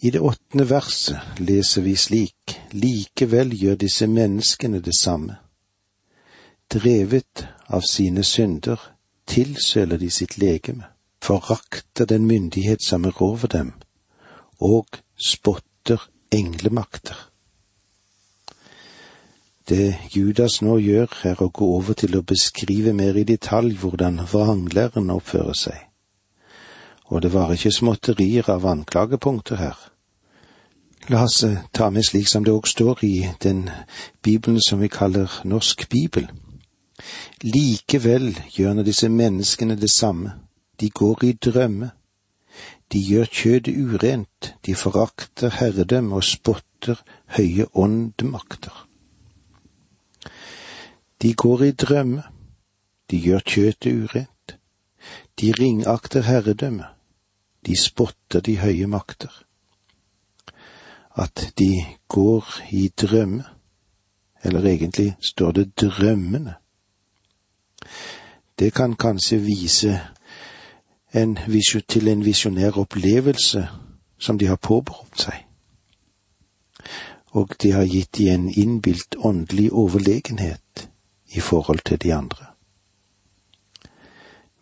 I det åttende verset leser vi slik, likevel gjør disse menneskene det samme. Drevet av sine synder tilsøler de sitt legeme, forakter den myndighet som er over dem, og spotter englemakter. Det Judas nå gjør, er å gå over til å beskrive mer i detalj hvordan vranglæren oppfører seg. Og det var ikke småtterier av anklagepunkter her. La oss eh, ta med slik som det òg står i den bibelen som vi kaller Norsk bibel. Likevel gjør nå disse menneskene det samme, de går i drømme. De gjør kjødet urent, de forakter herredømme og spotter høye åndemakter. De går i drømme, de gjør kjøtet urent, de ringakter herredømme, de spotter de høye makter. At de går i drømme, eller egentlig står det drømmene. Det kan kanskje vise en, til en visjonær opplevelse som de har påberopt seg, og de har gitt de en innbilt åndelig overlegenhet i forhold til de andre.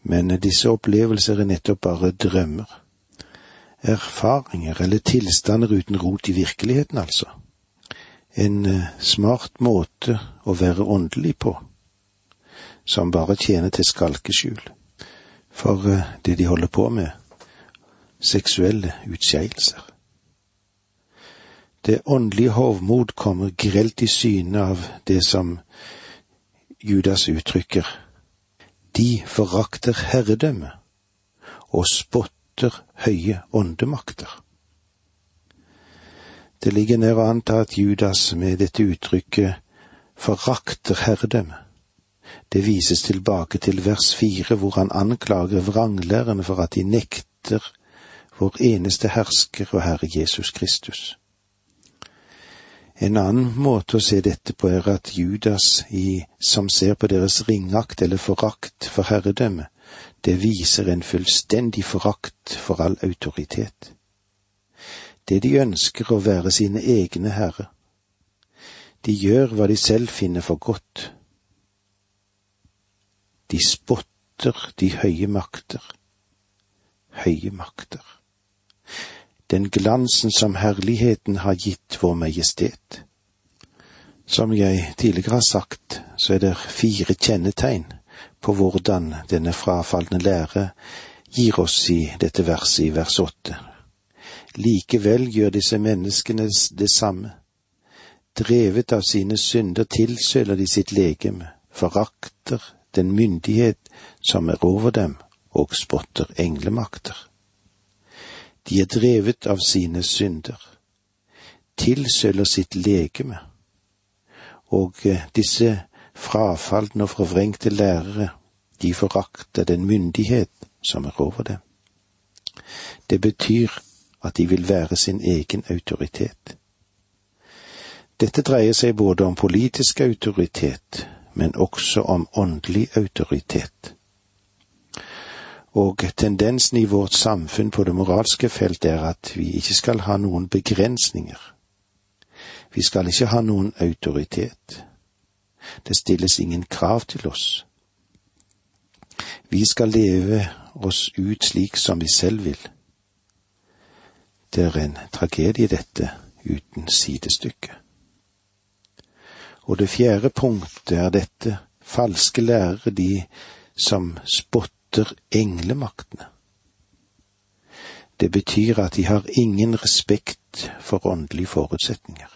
Men disse opplevelser er nettopp bare drømmer, erfaringer eller tilstander uten rot i virkeligheten, altså. En eh, smart måte å være åndelig på, som bare tjener til skalkeskjul for eh, det de holder på med, seksuelle utskeielser. Det åndelige hovmod kommer grelt i syne av det som Judas uttrykker. De forakter herredømme og spotter høye åndemakter. Det ligger nær å anta at Judas med dette uttrykket forakter herredømme. Det vises tilbake til vers fire, hvor han anklager vranglærerne for at de nekter vår eneste hersker og Herre Jesus Kristus. En annen måte å se dette på er at Judas, i, som ser på deres ringakt eller forakt for herredømme, det viser en fullstendig forakt for all autoritet. Det de ønsker å være sine egne herre. De gjør hva de selv finner for godt. De spotter de høye makter. Høye makter den glansen som herligheten har gitt vår Majestet. Som jeg tidligere har sagt, så er det fire kjennetegn på hvordan denne frafalne lære gir oss i dette verset i vers åtte. Likevel gjør disse menneskene det samme. Drevet av sine synder tilsøler de sitt legeme, forakter den myndighet som er over dem, og spotter englemakter. De er drevet av sine synder, tilsøler sitt legeme, og eh, disse frafalne og forvrengte lærere, de forakter den myndighet som er over dem. Det betyr at de vil være sin egen autoritet. Dette dreier seg både om politisk autoritet, men også om åndelig autoritet og tendensen i vårt samfunn på det moralske felt er at vi ikke skal ha noen begrensninger. Vi skal ikke ha noen autoritet. Det stilles ingen krav til oss. Vi skal leve oss ut slik som vi selv vil. Det er en tragedie, dette, uten sidestykke. Og det fjerde punktet er dette, falske lærere, de som spotter englemaktene. Det betyr at de har ingen respekt for åndelige forutsetninger.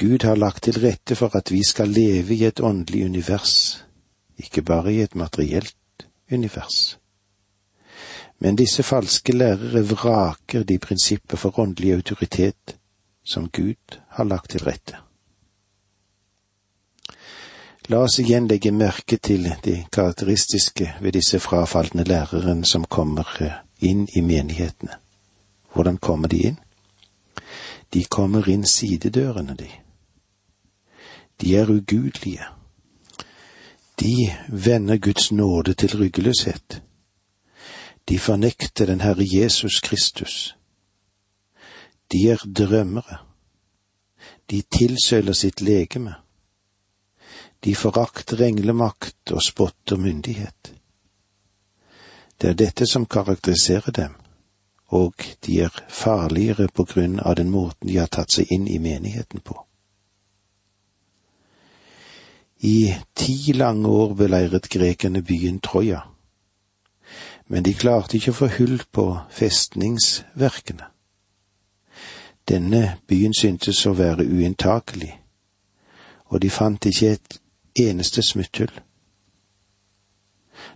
Gud har lagt til rette for at vi skal leve i et åndelig univers, ikke bare i et materielt univers. Men disse falske lærere vraker de prinsipper for åndelig autoritet som Gud har lagt til rette. La oss igjen legge merke til det karakteristiske ved disse frafalne læreren som kommer eh, inn i menighetene. Hvordan kommer de inn? De kommer inn sidedørene, de. De er ugudelige. De vender Guds nåde til ryggeløshet. De fornekter den Herre Jesus Kristus. De er drømmere. De tilsøler sitt legeme. De forakter englemakt og spotter myndighet. Det er dette som karakteriserer dem, og de er farligere på grunn av den måten de har tatt seg inn i menigheten på. I ti lange år beleiret grekerne byen Troja, men de klarte ikke å få hull på festningsverkene. Denne byen syntes å være uinntakelig, og de fant ikke et eneste smutthull.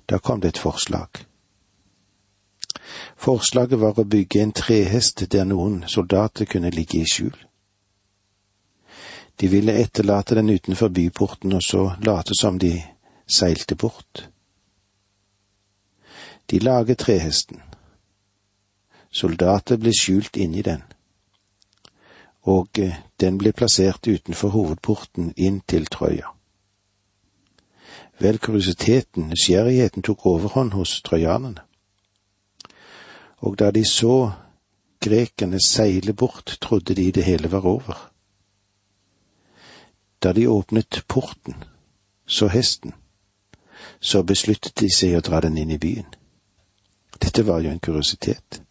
Da kom det et forslag. Forslaget var å bygge en trehest der noen soldater kunne ligge i skjul. De ville etterlate den utenfor byporten og så late som de seilte bort. De laget trehesten. Soldater ble skjult inni den, og eh, den ble plassert utenfor hovedporten inn til Trøya. Vel, kuriositeten, nysgjerrigheten, tok overhånd hos trojanerne. Og da de så grekerne seile bort, trodde de det hele var over. Da de åpnet porten, så hesten, så besluttet de seg å dra den inn i byen. Dette var jo en kuriositet.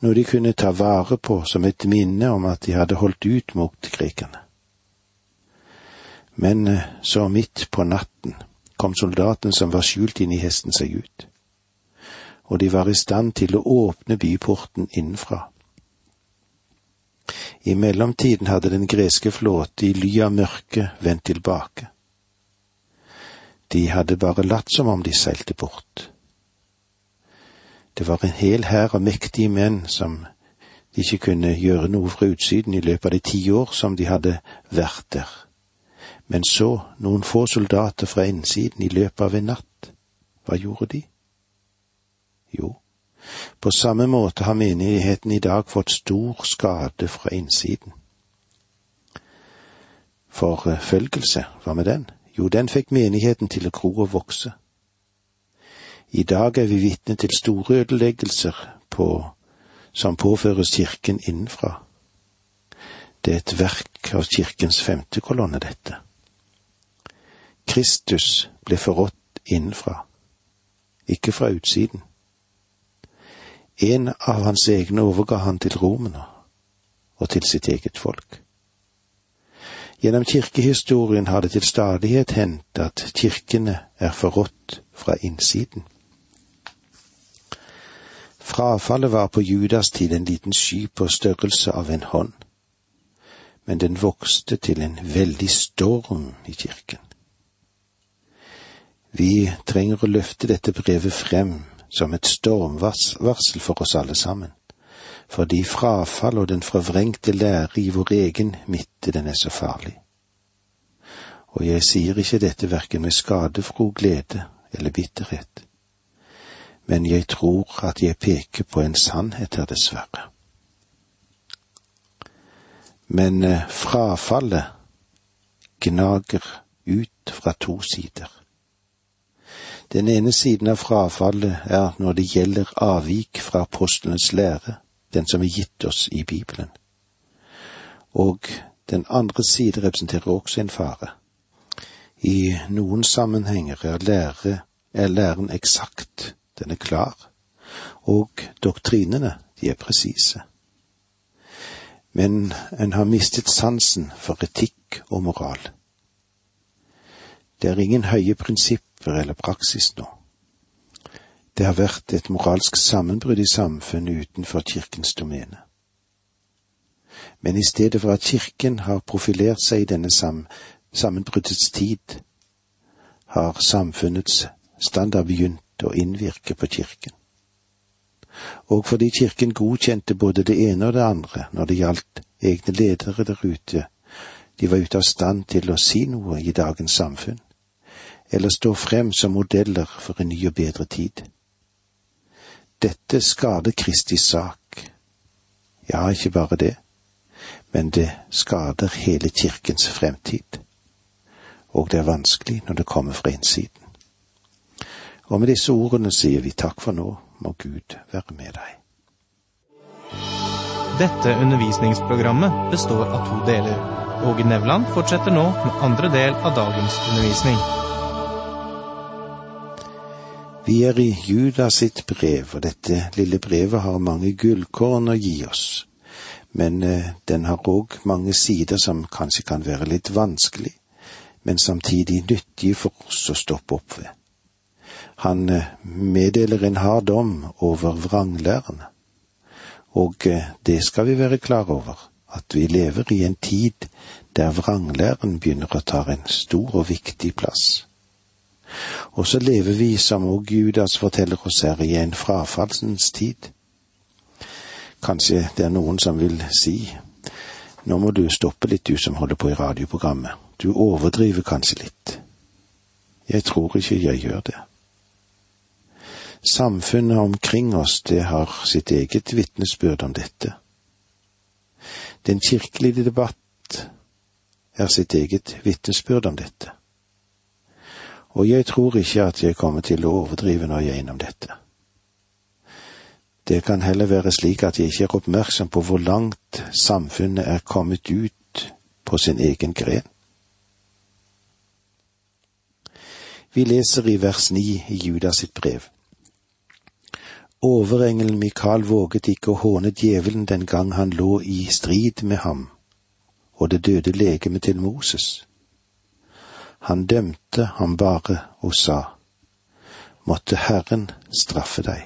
Noe de kunne ta vare på som et minne om at de hadde holdt ut mot grekerne. Men eh, så midt på natten kom soldaten som var skjult inni hesten seg ut, og de var i stand til å åpne byporten innenfra. I mellomtiden hadde den greske flåte i ly av mørket vendt tilbake. De hadde bare latt som om de seilte bort. Det var en hel hær av mektige menn som ikke kunne gjøre noe fra utsiden i løpet av de ti år som de hadde vært der. Men så noen få soldater fra innsiden i løpet av en natt. Hva gjorde de? Jo, på samme måte har menigheten i dag fått stor skade fra innsiden. Forfølgelse, hva med den? Jo, den fikk menigheten til å gro og vokse. I dag er vi vitne til store ødeleggelser på, som påføres kirken innenfra. Det er et verk av kirkens femte kolonne, dette. Kristus ble forrådt innenfra, ikke fra utsiden. En av hans egne overga han til romene og til sitt eget folk. Gjennom kirkehistorien har det til stadighet hendt at kirkene er forrådt fra innsiden. Frafallet var på Judas tid en liten sky på størrelse av en hånd, men den vokste til en veldig storm i kirken. Vi trenger å løfte dette brevet frem som et stormvarsel for oss alle sammen, fordi frafall og den forvrengte lære i vår egen midte, den er så farlig. Og jeg sier ikke dette verken med skadefro glede eller bitterhet, men jeg tror at jeg peker på en sannhet her, dessverre. Men eh, frafallet gnager ut fra to sider. Den ene siden av frafallet er når det gjelder avvik fra apostlenes lære, den som er gitt oss i Bibelen. Og den andre side representerer også en fare. I noen sammenhenger er, lære, er læren eksakt, den er klar, og doktrinene, de er presise. Men en har mistet sansen for etikk og moral. Det er ingen høye prinsipper eller praksis nå. Det har vært et moralsk sammenbrudd i samfunnet utenfor kirkens domene. Men i stedet for at kirken har profilert seg i denne sam sammenbruddets tid, har samfunnets standard begynt å innvirke på kirken. Og fordi kirken godkjente både det ene og det andre når det gjaldt egne ledere der ute, de var ute av stand til å si noe i dagens samfunn, eller stå frem som modeller for en ny og bedre tid. Dette skader Kristis sak. Ja, ikke bare det, men det skader hele kirkens fremtid. Og det er vanskelig når det kommer fra innsiden. Og med disse ordene sier vi takk for nå, må Gud være med deg. Dette undervisningsprogrammet består av to deler. Åge Nevland fortsetter nå med andre del av dagens undervisning. Vi er i Judas sitt brev, og dette lille brevet har mange gullkorn å gi oss. Men eh, den har òg mange sider som kanskje kan være litt vanskelig, men samtidig nyttig for oss å stoppe opp ved. Han eh, meddeler en hard dom over vranglærerne. Og eh, det skal vi være klar over, at vi lever i en tid der vranglæren begynner å ta en stor og viktig plass. Og så lever vi, som òg Judas forteller oss her, i en frafallsens tid. Kanskje det er noen som vil si, nå må du stoppe litt, du som holder på i radioprogrammet, du overdriver kanskje litt. Jeg tror ikke jeg gjør det. Samfunnet omkring oss, det har sitt eget vitnesbyrd om dette. Den kirkelige debatt er sitt eget vitnesbyrd om dette. Og jeg tror ikke at jeg kommer til å overdrive når jeg er innom dette. Det kan heller være slik at jeg ikke er oppmerksom på hvor langt samfunnet er kommet ut på sin egen gren. Vi leser i vers ni i Judas sitt brev. Overengelen Mikael våget ikke å håne djevelen den gang han lå i strid med ham og det døde legemet til Moses. Han dømte ham bare og sa, Måtte Herren straffe deg.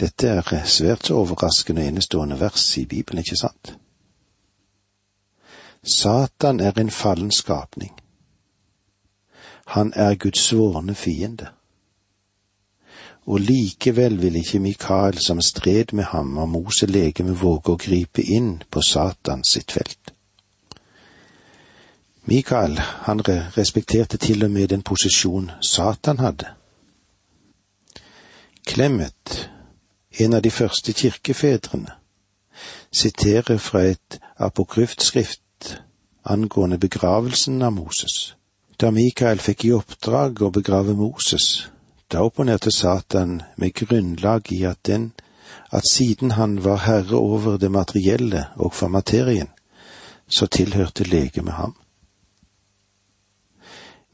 Dette er svært overraskende og enestående vers i Bibelen, ikke sant? Satan er en fallen skapning. Han er Guds svorne fiende og likevel vil ikke Mikael, som stred med ham og Mose legeme, våge å gripe inn på Satan sitt felt. Mikael, han respekterte til og med den posisjon Satan hadde. Clemet, en av de første kirkefedrene, siterer fra et apokryftskrift angående begravelsen av Moses. Da Mikael fikk i oppdrag å begrave Moses, da opponerte Satan med grunnlag i at den, at siden han var herre over det materielle og for materien, så tilhørte legemet ham.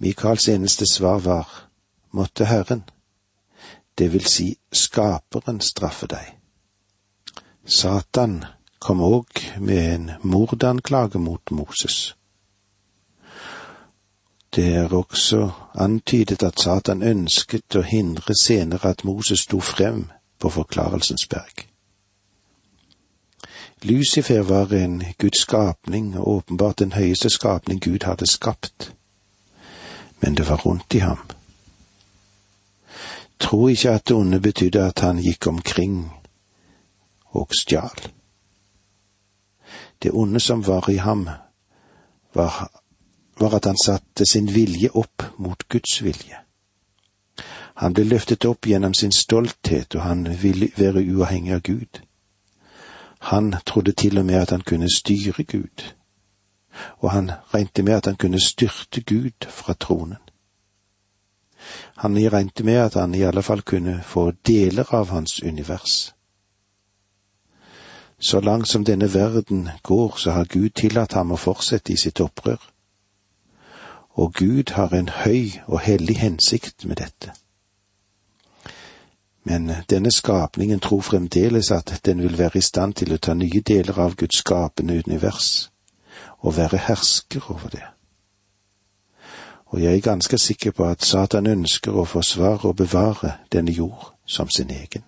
Mikaels eneste svar var, måtte Herren, det vil si Skaperen, straffe deg. Satan kom òg med en mordanklage mot Moses. Det er også antydet at Satan ønsket å hindre senere at Moses sto frem på Forklarelsens berg. Lucifer var en Guds skapning, og åpenbart den høyeste skapning Gud hadde skapt. Men det var rundt i ham. Tro ikke at det onde betydde at han gikk omkring og stjal. Det onde som var i ham, var var at han satte sin vilje opp mot Guds vilje. Han ble løftet opp gjennom sin stolthet, og han ville være uavhengig av Gud. Han trodde til og med at han kunne styre Gud, og han regnet med at han kunne styrte Gud fra tronen. Han regnet med at han i alle fall kunne få deler av hans univers. Så langt som denne verden går, så har Gud tillatt ham å fortsette i sitt opprør og Gud har en høy og hellig hensikt med dette. Men denne skapningen tror fremdeles at den vil være i stand til å ta nye deler av Guds skapende univers og være hersker over det. Og jeg er ganske sikker på at Satan ønsker å forsvare og bevare denne jord som sin egen.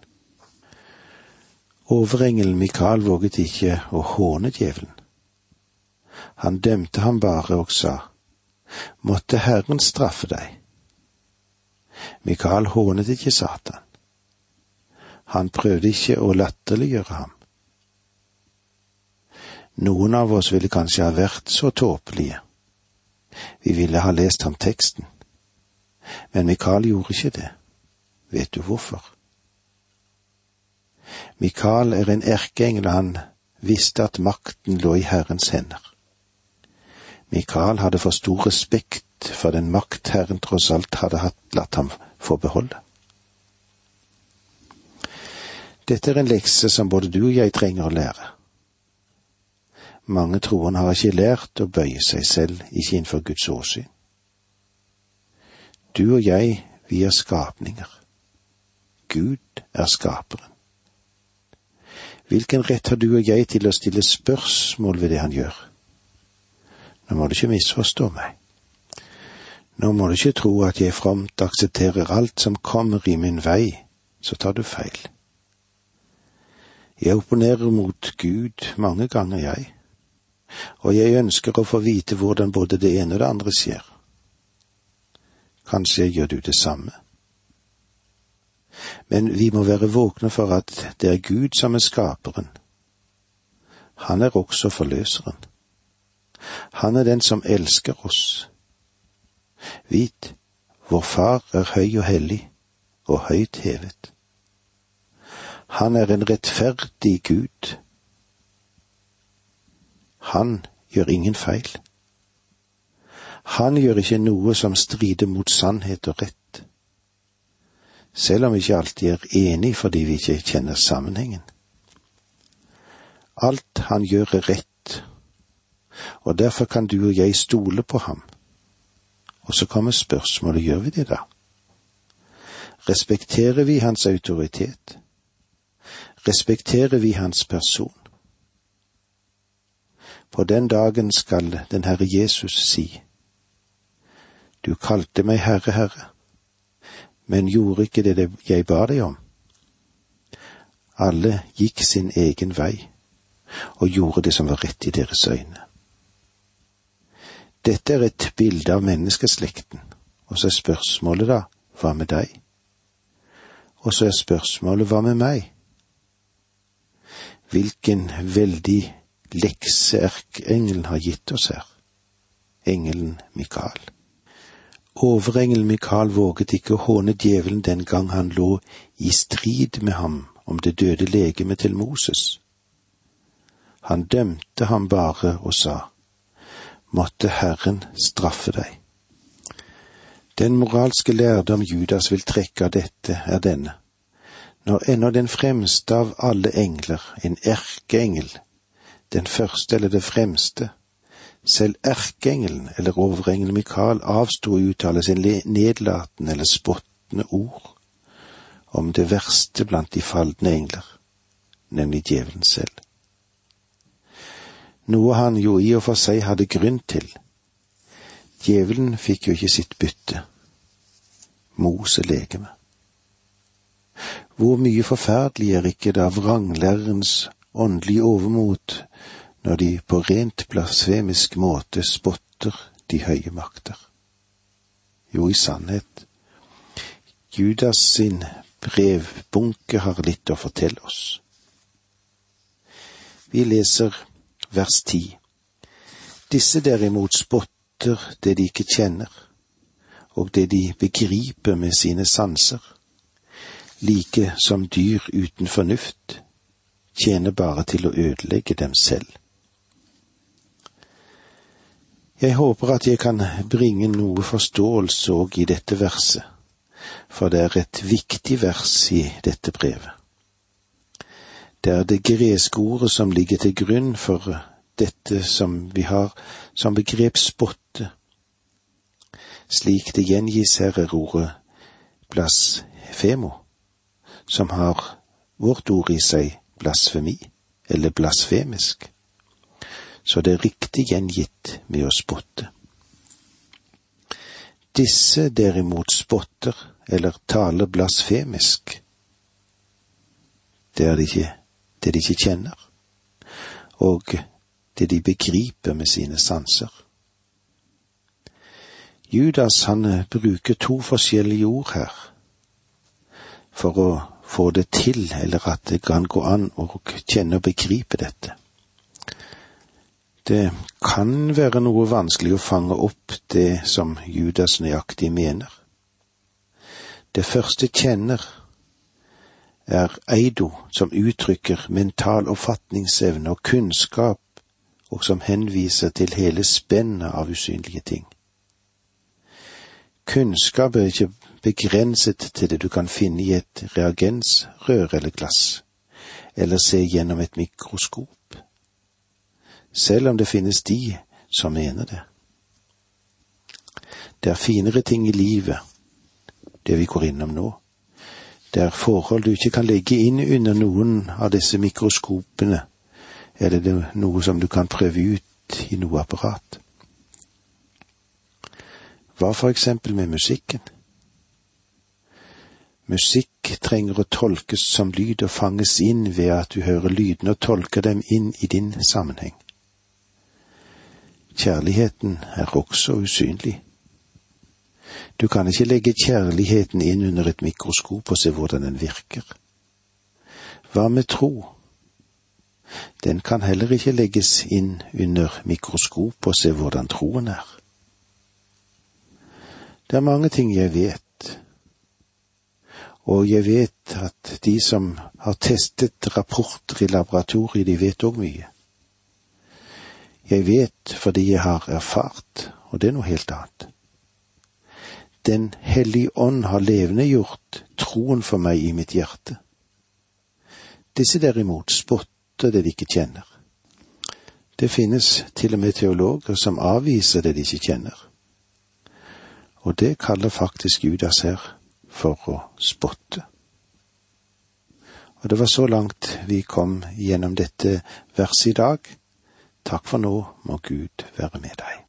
Overengelen Mikael våget ikke å håne djevelen. Han dømte ham bare og sa, måtte Herren straffe deg. Mikael hånet ikke Satan. Han prøvde ikke å latterliggjøre ham. Noen av oss ville kanskje ha vært så tåpelige. Vi ville ha lest ham teksten. Men Mikael gjorde ikke det. Vet du hvorfor? Mikael er en erkeengel, og han visste at makten lå i Herrens hender. Mikael hadde for stor respekt for den makt Herren tross alt hadde hatt latt ham få beholde. Dette er en lekse som både du og jeg trenger å lære. Mange troende har ikke lært å bøye seg selv, ikke innenfor Guds åsyn. Du og jeg, vi er skapninger. Gud er skaperen. Hvilken rett har du og jeg til å stille spørsmål ved det han gjør? Nå må du ikke misforstå meg. Nå må du ikke tro at jeg fromt aksepterer alt som kommer i min vei, så tar du feil. Jeg opponerer mot Gud mange ganger, jeg og jeg ønsker å få vite hvordan både det ene og det andre skjer. Kanskje gjør du det samme. Men vi må være våkne for at det er Gud som er skaperen. Han er også forløseren. Han er den som elsker oss. Vit, vår Far er høy og hellig og høyt hevet. Han er en rettferdig Gud han gjør ingen feil. Han gjør ikke noe som strider mot sannhet og rett, selv om vi ikke alltid er enig fordi vi ikke kjenner sammenhengen. Alt han gjør er rett, og derfor kan du og jeg stole på ham. Og så kommer spørsmålet, gjør vi det da? Respekterer vi hans autoritet? Respekterer vi hans person? På den dagen skal den Herre Jesus si, Du kalte meg Herre, Herre, men gjorde ikke det jeg ba deg om. Alle gikk sin egen vei og gjorde det som var rett i deres øyne. Dette er et bilde av menneskeslekten, og så er spørsmålet da, hva med deg? Og så er spørsmålet, hva med meg? Hvilken veldig lekse erkeengelen har gitt oss her, engelen Mikael. Overengelen Mikael våget ikke å håne djevelen den gang han lå i strid med ham om det døde legemet til Moses. Han dømte ham bare og sa, måtte Herren straffe deg. Den moralske lærdom Judas vil trekke av dette, er denne. Når ennå den fremste av alle engler, en erkeengel, den første eller det fremste. Selv erkeengelen eller overengelen Mikael avsto å uttale sin nedlatende eller spottende ord om det verste blant de falne engler, nemlig djevelen selv. Noe han jo i og for seg hadde grunn til. Djevelen fikk jo ikke sitt bytte. Mose legeme. Hvor mye forferdelig er ikke da vranglærerens åndelig overmot når de på rent blasfemisk måte spotter de høye makter. Jo, i sannhet, Judas sin brevbunke har litt å fortelle oss. Vi leser vers ti. Disse derimot spotter det de ikke kjenner, og det de begriper med sine sanser, like som dyr uten fornuft, tjener bare til å ødelegge dem selv. Jeg håper at jeg kan bringe noe forståelse òg i dette verset, for det er et viktig vers i dette brevet. Det er det greske ordet som ligger til grunn for dette som vi har som begrep spotte. Slik det gjengis her, er ordet blasfemo, som har vårt ord i seg blasfemi eller blasfemisk, så det er riktig gjengitt med å spotte. Disse derimot spotter eller taler blasfemisk. Det er det ikke, det de ikke kjenner, og det de begriper med sine sanser. Judas han bruker to forskjellige ord her for å få det til, eller at det kan gå an å kjenne og begripe dette. Det kan være noe vanskelig å fange opp det som Judas nøyaktig mener. Det første kjenner er eido, som uttrykker mental oppfatningsevne og kunnskap, og som henviser til hele spennet av usynlige ting. Kunnskap er ikke begrenset til det du kan finne i et reagensrør eller glass, eller se gjennom et mikroskop, selv om det finnes de som mener det. Det er finere ting i livet, det vi går innom nå. Det er forhold du ikke kan legge inn under noen av disse mikroskopene, eller det noe som du kan prøve ut i noe apparat. Hva for eksempel med musikken? Musikk trenger å tolkes som lyd og fanges inn ved at du hører lydene og tolker dem inn i din sammenheng. Kjærligheten er også usynlig. Du kan ikke legge kjærligheten inn under et mikroskop og se hvordan den virker. Hva med tro? Den kan heller ikke legges inn under mikroskop og se hvordan troen er. Det er mange ting jeg vet, og jeg vet at de som har testet rapporter i laboratoriet, de vet òg mye. Jeg vet fordi jeg har erfart, og det er noe helt annet. Den hellige ånd har levendegjort troen for meg i mitt hjerte. Disse derimot spotter det de ikke kjenner. Det finnes til og med teologer som avviser det de ikke kjenner. Og det kaller faktisk Judas her for å spotte. Og det var så langt vi kom gjennom dette verset i dag. Takk for nå, må Gud være med deg.